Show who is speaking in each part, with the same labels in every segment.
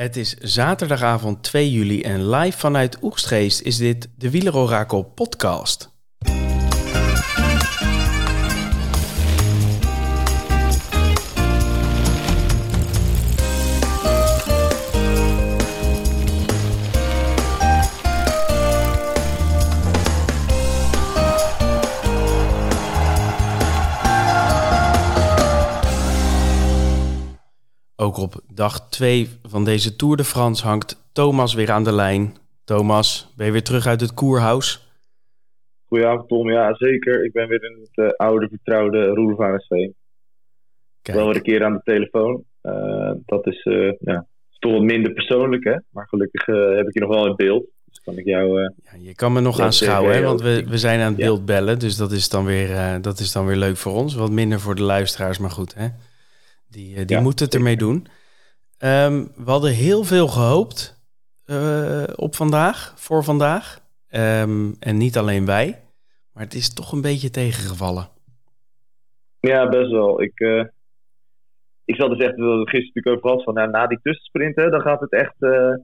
Speaker 1: Het is zaterdagavond 2 juli en live vanuit Oegstgeest is dit de Wielerorakel podcast. Ook op dag 2 van deze Tour de France hangt Thomas weer aan de lijn. Thomas, ben je weer terug uit het koerhuis?
Speaker 2: Goedenavond Tom, ja zeker. Ik ben weer in het uh, oude vertrouwde Roelofarenveen. Wel weer een keer aan de telefoon. Uh, dat is, uh, ja, toch wat minder persoonlijk hè. Maar gelukkig heb ik je nog wel in beeld. Dus kan ik jou...
Speaker 1: ja, je kan me nog aanschouwen hè, want we, we zijn aan het beeld bellen. Dus dat is, dan weer, dat is dan weer leuk voor ons. Wat minder voor de luisteraars, maar goed hè. Die, die ja, moeten het ermee doen. Um, we hadden heel veel gehoopt uh, op vandaag, voor vandaag. Um, en niet alleen wij, maar het is toch een beetje tegengevallen.
Speaker 2: Ja, best wel. Ik, uh, ik zal dus echt, we gisteren natuurlijk over gehad van nou, na die tussensprint, hè, dan gaat het echt uh,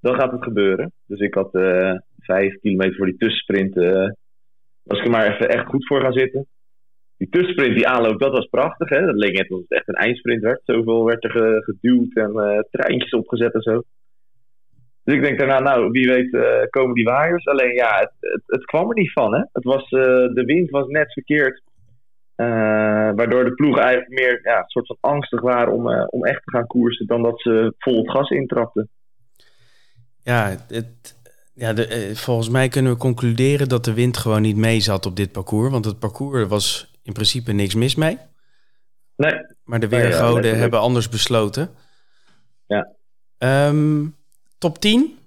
Speaker 2: dan gaat het gebeuren. Dus ik had vijf kilometer voor die tussensprint, was ik er maar even echt goed voor gaan zitten die tussensprint, die aanloop, dat was prachtig. Hè? Dat leek net alsof het echt een eindsprint werd. Zoveel werd er geduwd en uh, treintjes opgezet en zo. Dus ik denk daarna, nou, wie weet uh, komen die waaiers. Alleen ja, het, het, het, kwam er niet van. Hè? Het was, uh, de wind was net verkeerd. waardoor de ploegen eigenlijk meer ja, een soort van angstig waren om, om echt te gaan koersen. Dan dat ze vol het gas intrapten.
Speaker 1: Ja, het, ja, de, volgens mij kunnen we concluderen dat de wind gewoon niet mee zat op dit parcours. Want het parcours was in principe niks mis mee.
Speaker 2: Nee.
Speaker 1: Maar de weergoden nee, ja, hebben anders besloten.
Speaker 2: Ja.
Speaker 1: Um, top 10.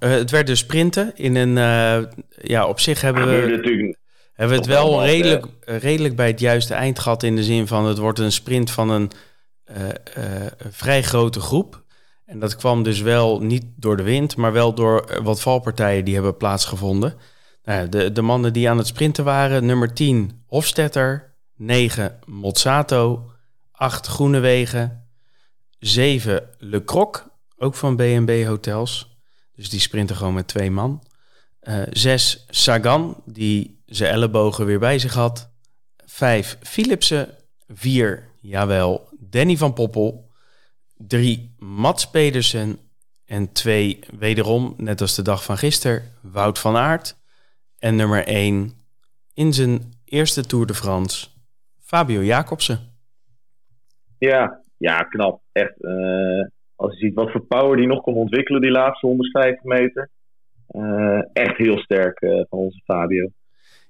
Speaker 1: Uh, het werd dus sprinten in een... Uh, ja, op zich hebben we... Hebben we het wel redelijk, uh, redelijk bij het juiste eind gehad in de zin van het wordt een sprint van een vrij grote groep. En dat kwam dus wel niet door de wind, maar wel door wat valpartijen die hebben plaatsgevonden. Nou, de, de mannen die aan het sprinten waren, nummer 10 Hofstetter, 9 Mozzato, 8 Groenewegen, 7 Le Croc, ook van B&B Hotels. Dus die sprinten gewoon met twee man. Uh, 6 Sagan, die zijn ellebogen weer bij zich had. 5 Philipsen, 4, jawel, Danny van Poppel. 3 Mats Pedersen en 2 wederom, net als de dag van gisteren, Wout van Aert. En nummer 1 in zijn eerste Tour de France, Fabio Jacobsen.
Speaker 2: Ja, ja, knap. Echt. Uh, als je ziet wat voor power die nog kon ontwikkelen, die laatste 150 meter. Uh, echt heel sterk uh, van onze Fabio.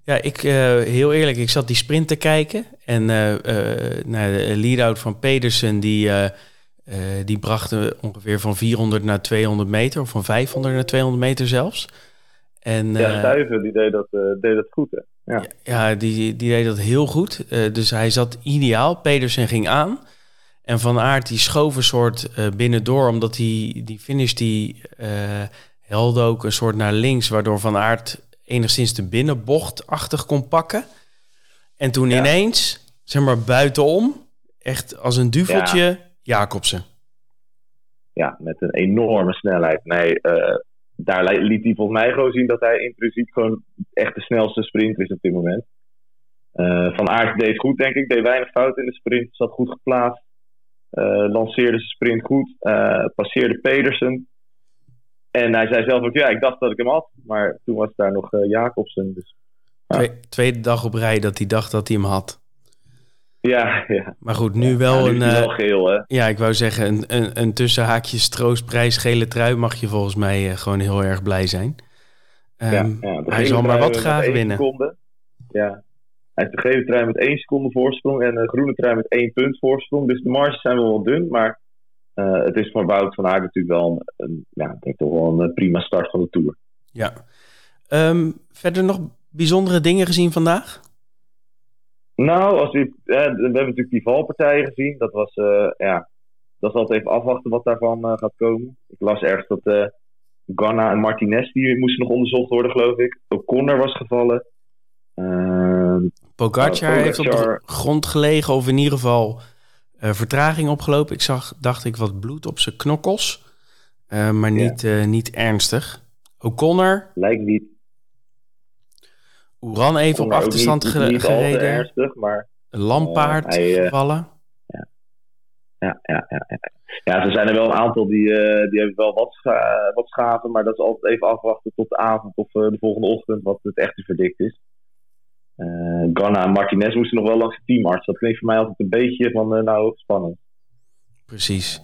Speaker 1: Ja, ik, heel eerlijk, ik zat die sprint te kijken. En nou, de lead-out van Pedersen, die, die bracht ongeveer van 400 naar 200 meter. Of van 500 naar 200 meter zelfs.
Speaker 2: En, ja, Stuiven, die deed dat, deed dat goed, hè?
Speaker 1: Ja, ja die, die deed dat heel goed. Uh, dus hij zat ideaal. Pedersen ging aan. En Van Aert die schoof een soort binnendoor, omdat die, die finish die helde ook een soort naar links, waardoor Van Aert enigszins de binnenbocht achtig kon pakken. En toen ja. ineens, zeg maar buitenom, echt als een duveltje, ja. Jacobsen.
Speaker 2: Ja, met een enorme snelheid. Nee, daar liet hij volgens mij gewoon zien dat hij in principe gewoon echt de snelste sprinter is op dit moment. Uh, van Aert deed goed, denk ik. Deed weinig fout in de sprint. Zat goed geplaatst. Uh, lanceerde zijn sprint goed. Uh, passeerde Pedersen. En hij zei zelf ook, ja, ik dacht dat ik hem had. Maar toen was daar nog Jacobsen. Dus,
Speaker 1: tweede dag op rij dat hij dacht dat hij hem had.
Speaker 2: Ja, ja.
Speaker 1: Maar goed, nu wel
Speaker 2: ja,
Speaker 1: een.
Speaker 2: Wel geel, hè?
Speaker 1: Ja, ik wou zeggen, een, een, een tussenhaakjes troostprijs gele trui mag je volgens mij uh, gewoon heel erg blij zijn. Um, ja, ja, hij zal maar wat graag winnen.
Speaker 2: Seconde. Ja, hij heeft de gele trui met één seconde voorsprong en de groene trui met één punt voorsprong. Dus de marges zijn wel wat dun, maar uh, het is voor Wout van Aert natuurlijk wel een, een, ja, ik denk toch wel een prima start van de Tour.
Speaker 1: Ja. Um, verder nog bijzondere dingen gezien vandaag?
Speaker 2: Nou, als we, we hebben natuurlijk die valpartijen gezien. Dat was, uh, ja, dat is altijd even afwachten wat daarvan uh, gaat komen. Ik las ergens dat uh, Ganna en Martinez, die moesten nog onderzocht worden, geloof ik. O'Connor was gevallen.
Speaker 1: Ehm, Pogacar nou, heeft op de grond gelegen, of in ieder geval vertraging opgelopen. Ik zag, dacht ik, wat bloed op zijn knokkels. maar niet, niet ernstig. O'Connor.
Speaker 2: Lijkt niet.
Speaker 1: Oeran even op achterstand
Speaker 2: niet,
Speaker 1: gereden.
Speaker 2: Ernstig, maar...
Speaker 1: Lampaard gevallen.
Speaker 2: Ja. Ja, ja, ja, ja. er zijn er wel een aantal die, die hebben wel wat, wat schaven, maar dat is altijd even afwachten tot de avond of de volgende ochtend wat het echte verdikt is. Uh, Ganna en Martinez moesten nog wel langs de teamarts. Dat klinkt voor mij altijd een beetje van, uh, nou, spannend.
Speaker 1: Precies.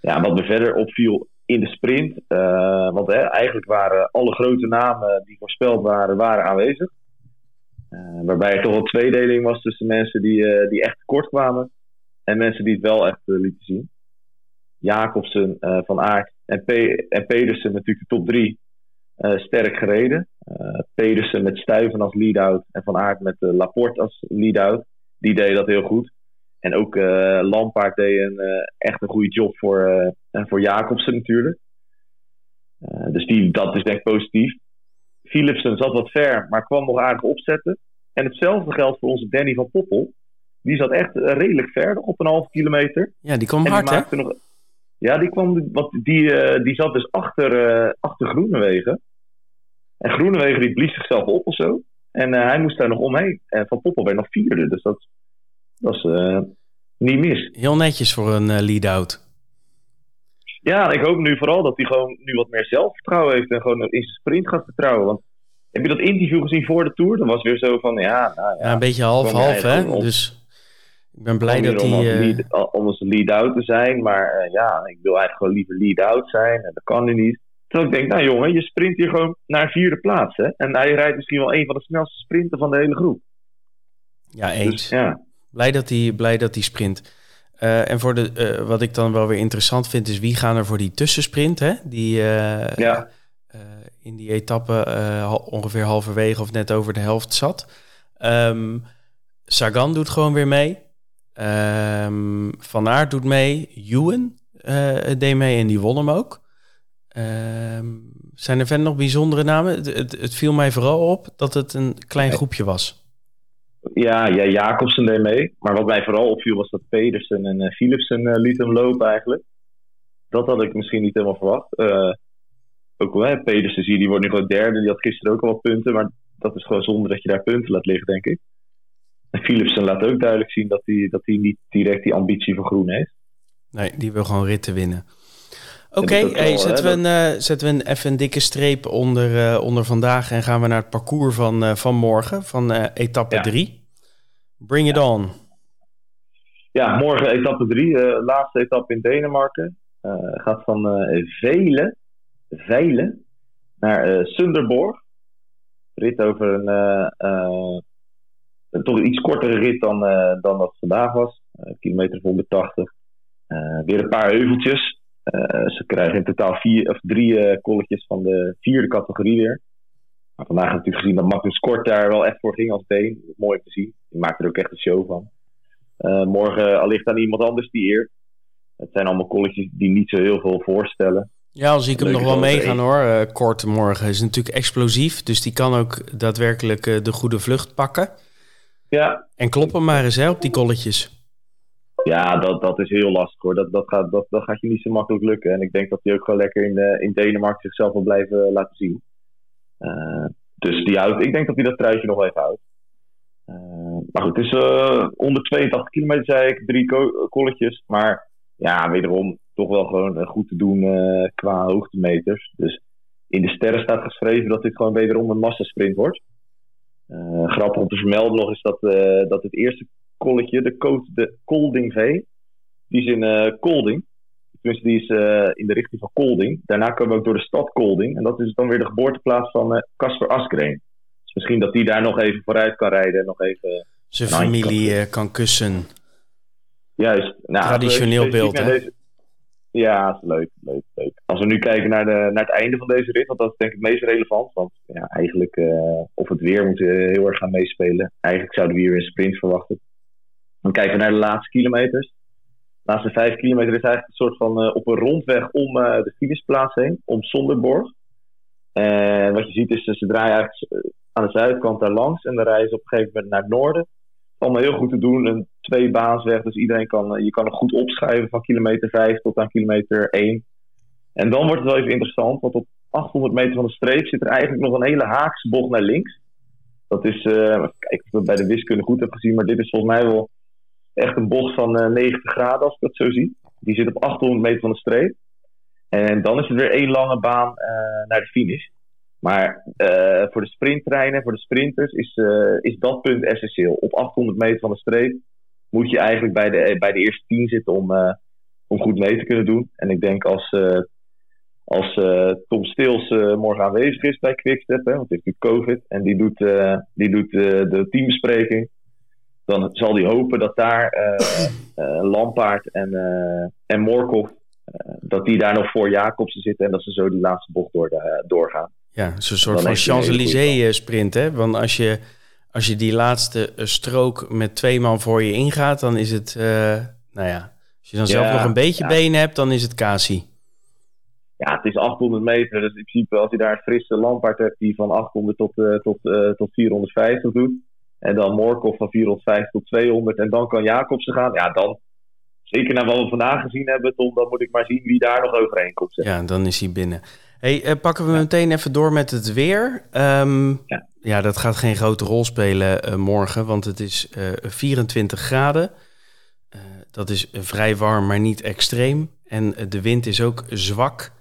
Speaker 2: Ja, wat me verder opviel in de sprint. Uh, want eigenlijk waren alle grote namen die voorspeld waren, waren aanwezig. waarbij er toch een tweedeling was tussen mensen die, die echt tekort kwamen. En mensen die het wel echt lieten zien. Jacobsen, Van Aert en, P en Pedersen natuurlijk de top drie. sterk gereden. Pedersen met Stuyven als lead-out en Van Aert met Laporte als lead-out. Die deed dat heel goed. En ook uh, Lampaard deed een, echt een goede job voor, en voor Jacobsen natuurlijk. dus die, dat is denk ik positief. Philipsen zat wat ver, maar kwam nog aardig opzetten. En hetzelfde geldt voor onze Danny van Poppel. Die zat echt redelijk ver, op een half kilometer.
Speaker 1: Ja, die kwam hard, hè?
Speaker 2: Nog, ja, die, kwam, wat, die, die zat dus achter, achter Groenewegen. En Groenewegen die blies zichzelf op of zo. En uh, hij moest daar nog omheen. En Van Poppel werd nog vierde. Dus dat, dat is uh, niet mis.
Speaker 1: Heel netjes voor een uh, lead-out.
Speaker 2: Ja, ik hoop nu vooral dat hij gewoon nu wat meer zelfvertrouwen heeft. En gewoon in zijn sprint gaat vertrouwen. Want heb je dat interview gezien voor de Tour? Dat was weer zo van, ja... Nou, ja,
Speaker 1: ja een beetje half-half, hè? Om, dus ik ben blij dat hij...
Speaker 2: Om als lead-out te zijn. Maar ja, ik wil eigenlijk gewoon liever lead-out zijn. En dat kan nu niet. Terwijl ik denk, nou jongen, je sprint hier gewoon naar vierde plaats. Hè? En hij rijdt misschien wel een van de snelste sprinten van de hele groep.
Speaker 1: Ja, eens. Dus, ja. Blij, dat hij, blij dat hij sprint. Uh, en voor de, uh, wat ik dan wel weer interessant vind, is wie gaan er voor die tussensprint, hè? Die uh, ja. in die etappe ongeveer halverwege of net over de helft zat. Um, Sagan doet gewoon weer mee. Um, Van Aert doet mee. Ewan deed mee en die won hem ook. Ehm, zijn er verder nog bijzondere namen? Het, het, het, viel mij vooral op dat het een klein groepje was.
Speaker 2: Ja, ja Jacobsen deed mee. Maar wat mij vooral opviel was dat Pedersen en uh, Philipsen uh, lieten hem lopen eigenlijk. Dat had ik misschien niet helemaal verwacht. Uh, ook wel, Pedersen zie je, die wordt nu gewoon derde. Die had gisteren ook al wat punten. Maar dat is gewoon zonder dat je daar punten laat liggen, denk ik. En Philipsen laat ook duidelijk zien dat hij dat niet direct die ambitie voor groen heeft.
Speaker 1: Nee, die wil gewoon ritten winnen. Oké, okay, zetten, we een, uh, zetten we een, even een dikke streep onder, uh, onder vandaag en gaan we naar het parcours van, uh, van morgen, van etappe 3. Ja. Bring it ja. on.
Speaker 2: Ja, morgen etappe 3, laatste etappe in Denemarken. gaat van Velen, Veilen naar Sunderborg. Rit over een toch iets kortere rit dan, dan dat vandaag was. kilometer 180. weer een paar heuveltjes. Uh, ze krijgen in totaal vier, of drie uh, kolletjes van de vierde categorie weer. Maar vandaag hebben we natuurlijk gezien dat Magnus Kort daar wel echt voor ging als been. Mooi om te zien. Die maakt er ook echt een show van. Uh, morgen allicht aan iemand anders die eer. Het zijn allemaal kolletjes die niet zo heel veel voorstellen.
Speaker 1: Ja, als ik hem nog wel meegaan hoor. Kort morgen is natuurlijk explosief. Dus die kan ook daadwerkelijk de goede vlucht pakken.
Speaker 2: Ja.
Speaker 1: En kloppen maar eens hè, op die kolletjes.
Speaker 2: Ja, dat, dat is heel lastig hoor. Dat, dat, gaat, dat, dat gaat je niet zo makkelijk lukken. En ik denk dat hij ook gewoon lekker in, de, in Denemarken zichzelf wil blijven laten zien. Uh, dus die houdt, ik denk dat hij dat truitje nog even houdt. Uh, maar goed, het is uh, onder 82 kilometer, zei ik, drie kolletjes. Maar ja, wederom toch wel gewoon goed te doen qua hoogtemeters. Dus in de sterren staat geschreven dat dit gewoon wederom een massasprint wordt. grappig om te vermelden nog is dat, dat het eerste de coach de Colding V. Die is in uh, Colding. Tenminste, die is uh, in de richting van Colding. Daarna komen we ook door de stad Colding. En dat is dan weer de geboorteplaats van Casper uh, Askreen. Dus misschien dat die daar nog even vooruit kan rijden. En nog even
Speaker 1: zijn familie kan, kan, kussen.
Speaker 2: Juist.
Speaker 1: Nou, Traditioneel beeld, hè? Deze...
Speaker 2: Ja, leuk, leuk, leuk. Als we nu kijken naar, de, naar het einde van deze rit, want dat is denk ik het meest relevant. Want ja, eigenlijk, uh, of het weer moet heel erg gaan meespelen. Eigenlijk zouden we hier een sprint verwachten. Dan kijken we naar de laatste kilometers. De laatste vijf kilometer is eigenlijk een soort van uh, op een rondweg om uh, de finishplaats heen, om Sonderborg. En wat je ziet is, ze draaien eigenlijk aan de zuidkant daar langs en dan rijden ze op een gegeven moment naar het noorden. Allemaal heel goed te doen, een tweebaansweg, dus iedereen kan, je kan nog goed opschuiven van kilometer 5 tot aan kilometer 1. En dan wordt het wel even interessant, want op 800 meter van de streep zit er eigenlijk nog een hele haakse bocht naar links. Dat is, uh, kijk, of ik het bij de wiskunde goed heb gezien, maar dit is volgens mij wel echt een bocht van 90 graden als ik dat zo zie. Die zit op 800 meter van de streep. En dan is het weer één lange baan naar de finish. Maar uh, voor de sprinttreinen, voor de sprinters, is, is dat punt essentieel. Op 800 meter van de streep moet je eigenlijk bij de, bij de eerste 10 zitten om, om goed mee te kunnen doen. En ik denk als, als Tom Stils morgen aanwezig is bij Quickstep, hè, want hij heeft COVID en die doet, die doet de teambespreking, dan zal hij hopen dat daar Lampaard en, en Morkov, dat die daar nog voor Jacobsen zitten en dat ze zo die laatste bocht door de, doorgaan.
Speaker 1: Ja, het is een soort van Champs-Élysées eh, sprint. Hè? Want als je, als je die laatste eh, strook met twee man voor je ingaat, dan is het, nou ja, als je dan zelf nog een beetje ja. been hebt, dan is het Kasi.
Speaker 2: Ja, het is 800 meter. Dus in principe, als je daar een frisse Lampaard hebt die van 800 tot, uh, tot, uh, tot 450 doet. En dan Morkov van 450 tot 200. En dan kan Jacobsen gaan. Ja, dan, zeker naar wat we vandaag gezien hebben, Tom, dan moet ik maar zien wie daar nog overheen komt.
Speaker 1: Ja, dan is hij binnen. Hey, uh, pakken we meteen even door met het weer. Um, ja. ja. dat gaat geen grote rol spelen uh, morgen, want het is uh, 24 graden. dat is vrij warm, maar niet extreem. En de wind is ook zwak.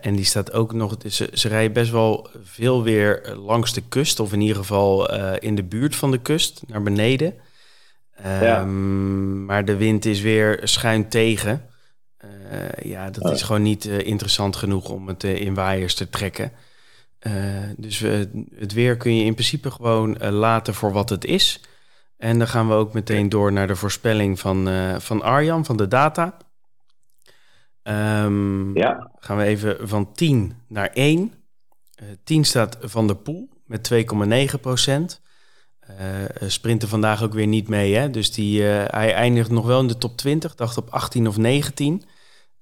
Speaker 1: En die staat ook nog. Ze, ze rijden best wel veel weer langs de kust, of in ieder geval in de buurt van de kust, naar beneden. Ja. Um, maar de wind is weer schuin tegen. Uh, ja, dat is gewoon niet interessant genoeg om het in waaiers te trekken. dus het weer kun je in principe gewoon laten voor wat het is. En dan gaan we ook meteen door naar de voorspelling van, van Arjan, van de data. Um, ja. Gaan we even van 10 naar 1. 10 staat Van de Poel met 2,9 procent. sprinten vandaag ook weer niet mee. Hè? Dus die, hij eindigt nog wel in de top 20. Dacht op 18 of 19.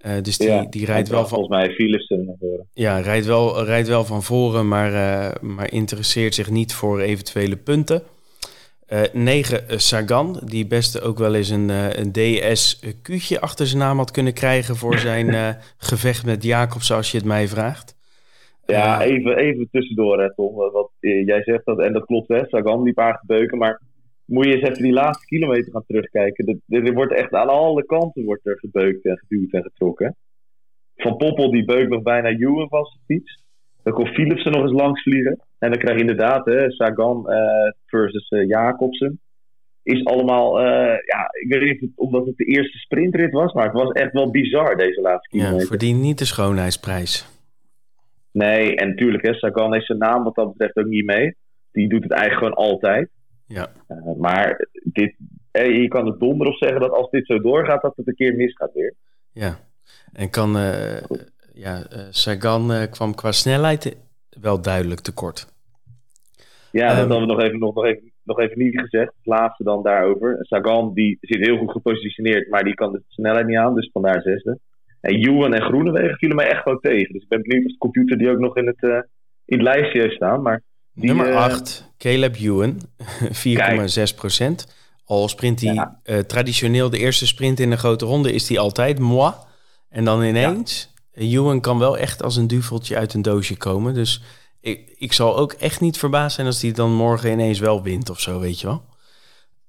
Speaker 1: Uh, dus die, ja, die rijdt wel van.
Speaker 2: Volgens mij Philipsen naar voren.
Speaker 1: Ja, rijdt wel, rijdt wel van voren, maar, uh, maar interesseert zich niet voor eventuele punten. Uh, 9 Sagan, die best ook wel eens een, een DS-Q'tje achter zijn naam had kunnen krijgen voor zijn gevecht met Jacobs, als je het mij vraagt.
Speaker 2: Ja, even, even tussendoor, hè, Tom. Wat, jij zegt dat, en dat klopt, hè. Sagan die paar gebeuken, maar moet je eens even die laatste kilometer gaan terugkijken. Er, wordt echt aan alle kanten wordt er gebeukt en geduwd en getrokken. Van Poppel die beukt nog bijna Ewan van zijn fiets. Dan komt Philipsen nog eens langs vliegen. En dan krijg je inderdaad hè, Sagan uh, versus uh, Jacobsen. Is allemaal, uh, ja, ik weet niet of het, omdat het de eerste sprintrit was, maar het was echt wel bizar deze laatste kilometer.
Speaker 1: Ja, verdient niet de schoonheidsprijs.
Speaker 2: Nee, en natuurlijk, hè, Sagan heeft zijn naam wat dat betreft ook niet mee. Die doet het eigenlijk gewoon altijd.
Speaker 1: Ja.
Speaker 2: Uh, maar dit, eh, je kan het donder op zeggen dat als dit zo doorgaat, dat het een keer misgaat weer.
Speaker 1: Ja, en kan, uh, ja, Sagan kwam qua snelheid wel duidelijk tekort.
Speaker 2: Ja, dat um, hadden we nog even, nog, nog, even, nog even niet gezegd. Het laatste dan daarover. Sagan die zit heel goed gepositioneerd, maar die kan de snelheid niet aan, dus vandaar zesde. En Juwen en Groenewegen vielen mij echt gewoon tegen. Dus ik ben benieuwd of de computer die ook nog in het, in het lijstje heeft staan. Maar
Speaker 1: Nummer 8, uh, Caleb Ewan, 4,6 procent. Al sprint hij ja. uh, traditioneel de eerste sprint in een grote ronde, is hij altijd moi. En dan ineens, ja. Ewan kan wel echt als een duveltje uit een doosje komen. Dus ik, ik zal ook echt niet verbaasd zijn als hij dan morgen ineens wel wint of zo, weet je wel.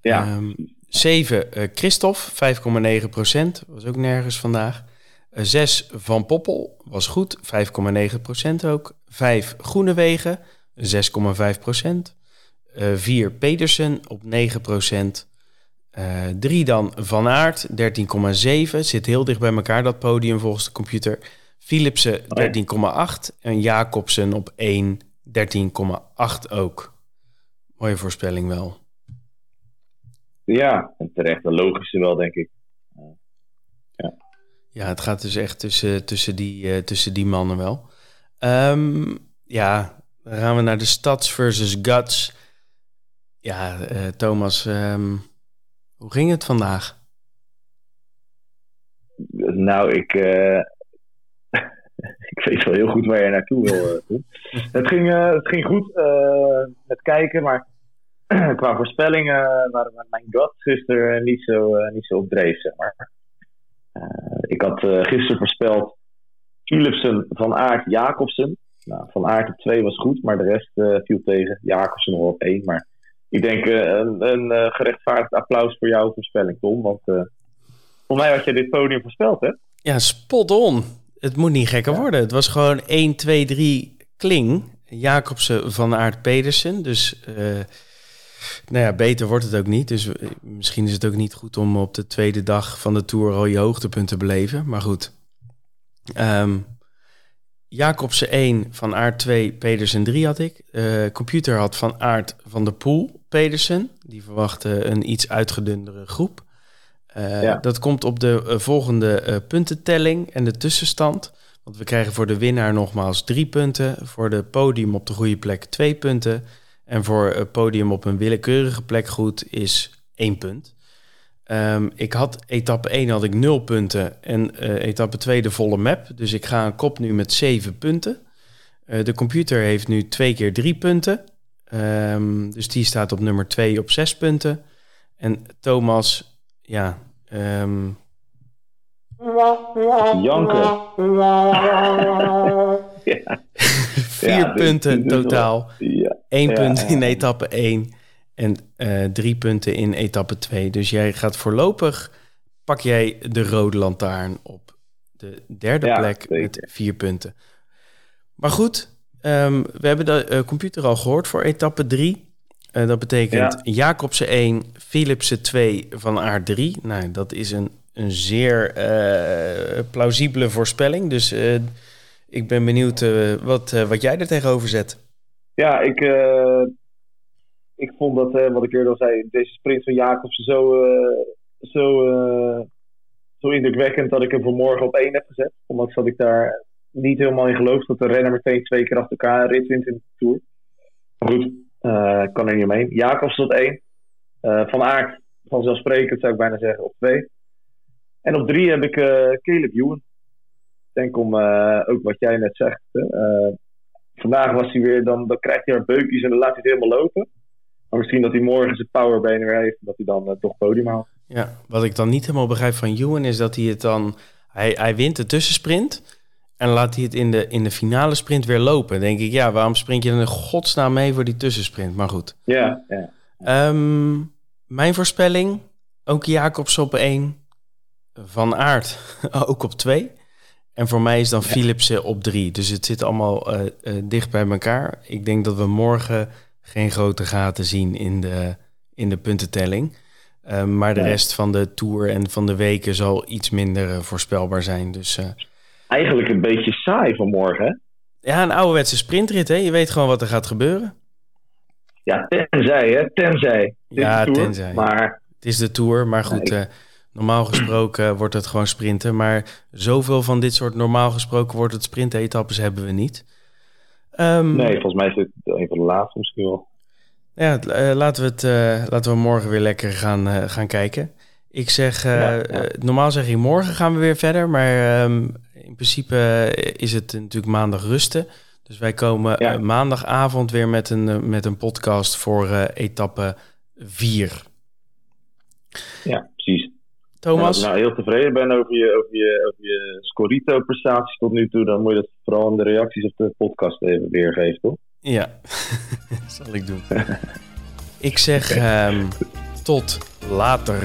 Speaker 1: Ja. Um, 7, uh, Christophe, 5,9 procent. Was ook nergens vandaag. 6 Van Poppel, was goed, 5,9 procent ook. 5 Groenewegen, 6,5 procent. 4 uh, Pedersen op 9 procent. 3 uh, dan Van Aert, 13,7. Zit heel dicht bij elkaar dat podium volgens de computer. Philipsen 13,8 en Jacobsen op 1, 13,8 ook. Mooie voorspelling wel.
Speaker 2: Ja, en terecht een logische wel, denk ik.
Speaker 1: Ja, ja het gaat dus echt tussen, tussen, die, uh, tussen die mannen wel. Um, ja, dan gaan we naar de Stads versus Guts. Ja, uh, Thomas, um, hoe ging het vandaag?
Speaker 2: Nou, ik, uh, ik weet wel heel goed waar je naartoe wil. Uh, het, ging, het ging goed met kijken, maar qua voorspellingen waren mijn guts gisteren niet zo, niet zo op dreef, zeg maar. ik had gisteren voorspeld Philipsen, Van Aert, Jacobsen. Nou, van Aert op 2 was goed, maar de rest viel tegen. Jacobsen nog op 1. Maar ik denk een, een gerechtvaardigd applaus voor jouw voorspelling, Tom. Want voor mij had je dit podium voorspeld, hè?
Speaker 1: Ja, spot on. Het moet niet gekker worden. Het was gewoon 1, 2, 3 kling. Jacobsen van Aert Pedersen. Dus uh, nou ja, beter wordt het ook niet. Dus uh, misschien is het ook niet goed om op de tweede dag van de Tour al je hoogtepunten te beleven. Maar goed. Um, Jacobsen 1, Van Aert 2, Pedersen 3 had ik. Uh, computer had Van Aert van der Poel, Pedersen. Die verwachtte een iets uitgedundere groep. Uh, ja. Dat komt op de uh, volgende uh, puntentelling en de tussenstand. Want we krijgen voor de winnaar nogmaals drie punten. Voor de podium op de goede plek twee punten. En voor het podium op een willekeurige plek goed is één punt. Um, ik had etappe 1 had ik 0 punten en etappe 2 de volle map. Dus ik ga een kop nu met 7 punten. De computer heeft nu twee keer 3 punten. Um, dus die staat op nummer 2 op 6 punten. En Thomas, ja, um,
Speaker 2: Janken.
Speaker 1: ja. Vier ja, punten totaal. Ja. Eén punt in etappe 1 en uh, drie punten in etappe 2. Dus jij gaat voorlopig, pak jij de rode lantaarn op de derde plek met vier punten. Maar goed, um, we hebben de uh, computer al gehoord voor etappe 3. Uh, dat betekent Jacobsen 1, Philipsen 2, Van Aert 3. Nou, dat is een een zeer uh, plausibele voorspelling. Dus uh, ik ben benieuwd wat, wat jij er tegenover zet.
Speaker 2: Ja, ik, ik vond dat, wat ik eerder al zei, deze sprint van Jacobsen zo, zo, zo indrukwekkend dat ik hem voor morgen op één heb gezet. Omdat dat ik daar niet helemaal in geloof dat de renner meteen twee keer achter elkaar rit wint in de Tour. Maar goed, kan er niet omheen. Jacobsen op één. van Aert, vanzelfsprekend zou ik bijna zeggen, op twee. En op drie heb ik uh, Caleb Ewan. Ik denk om uh, ook wat jij net zegt. Uh, vandaag was hij weer, dan, dan krijgt hij haar beukjes en dan laat hij het helemaal lopen. Maar misschien dat hij morgen zijn powerbenen weer heeft en dat hij dan toch podium haalt.
Speaker 1: Ja, wat ik dan niet helemaal begrijp van Ewan is dat hij het dan... Hij, hij wint de tussensprint en laat hij het in de, in de finale sprint weer lopen. Denk ik, ja, waarom spring je dan in godsnaam mee voor die tussensprint? Maar goed.
Speaker 2: Ja, ja.
Speaker 1: Um, mijn voorspelling, ook Jacobs op één. Van Aert ook op twee. En voor mij is dan ja. Philipsen op drie. Dus het zit allemaal uh, uh, dicht bij elkaar. Ik denk dat we morgen geen grote gaten zien in de, in de puntentelling. Uh, maar de ja. rest van de Tour en van de weken zal iets minder voorspelbaar zijn. Dus,
Speaker 2: Eigenlijk een beetje saai vanmorgen, hè?
Speaker 1: Ja, een ouderwetse sprintrit, hè? Je weet gewoon wat er gaat gebeuren.
Speaker 2: Ja, tenzij, hè? Tenzij.
Speaker 1: Ja, tenzij. Maar... Het is de Tour, maar goed... Nee, ik... Normaal gesproken wordt het gewoon sprinten. Maar zoveel van dit soort normaal gesproken wordt het sprintetappes hebben we niet.
Speaker 2: Um, nee, volgens mij is het een van de laatste misschien wel.
Speaker 1: Ja, uh, laten, we het, uh, laten we morgen weer lekker gaan, uh, gaan kijken. Ik zeg, ja, ja. normaal zeg ik morgen gaan we weer verder. Maar um, in principe is het natuurlijk maandag rusten. Dus wij komen ja. maandagavond weer met een, met een podcast voor etappe 4.
Speaker 2: Ja, precies.
Speaker 1: Thomas?
Speaker 2: Ja, nou, heel tevreden ben over je, over je, over je Scorito-prestaties tot nu toe, dan moet je dat vooral in de reacties op de podcast even weergeven, toch?
Speaker 1: Ja, zal ik doen. ik zeg um, tot later.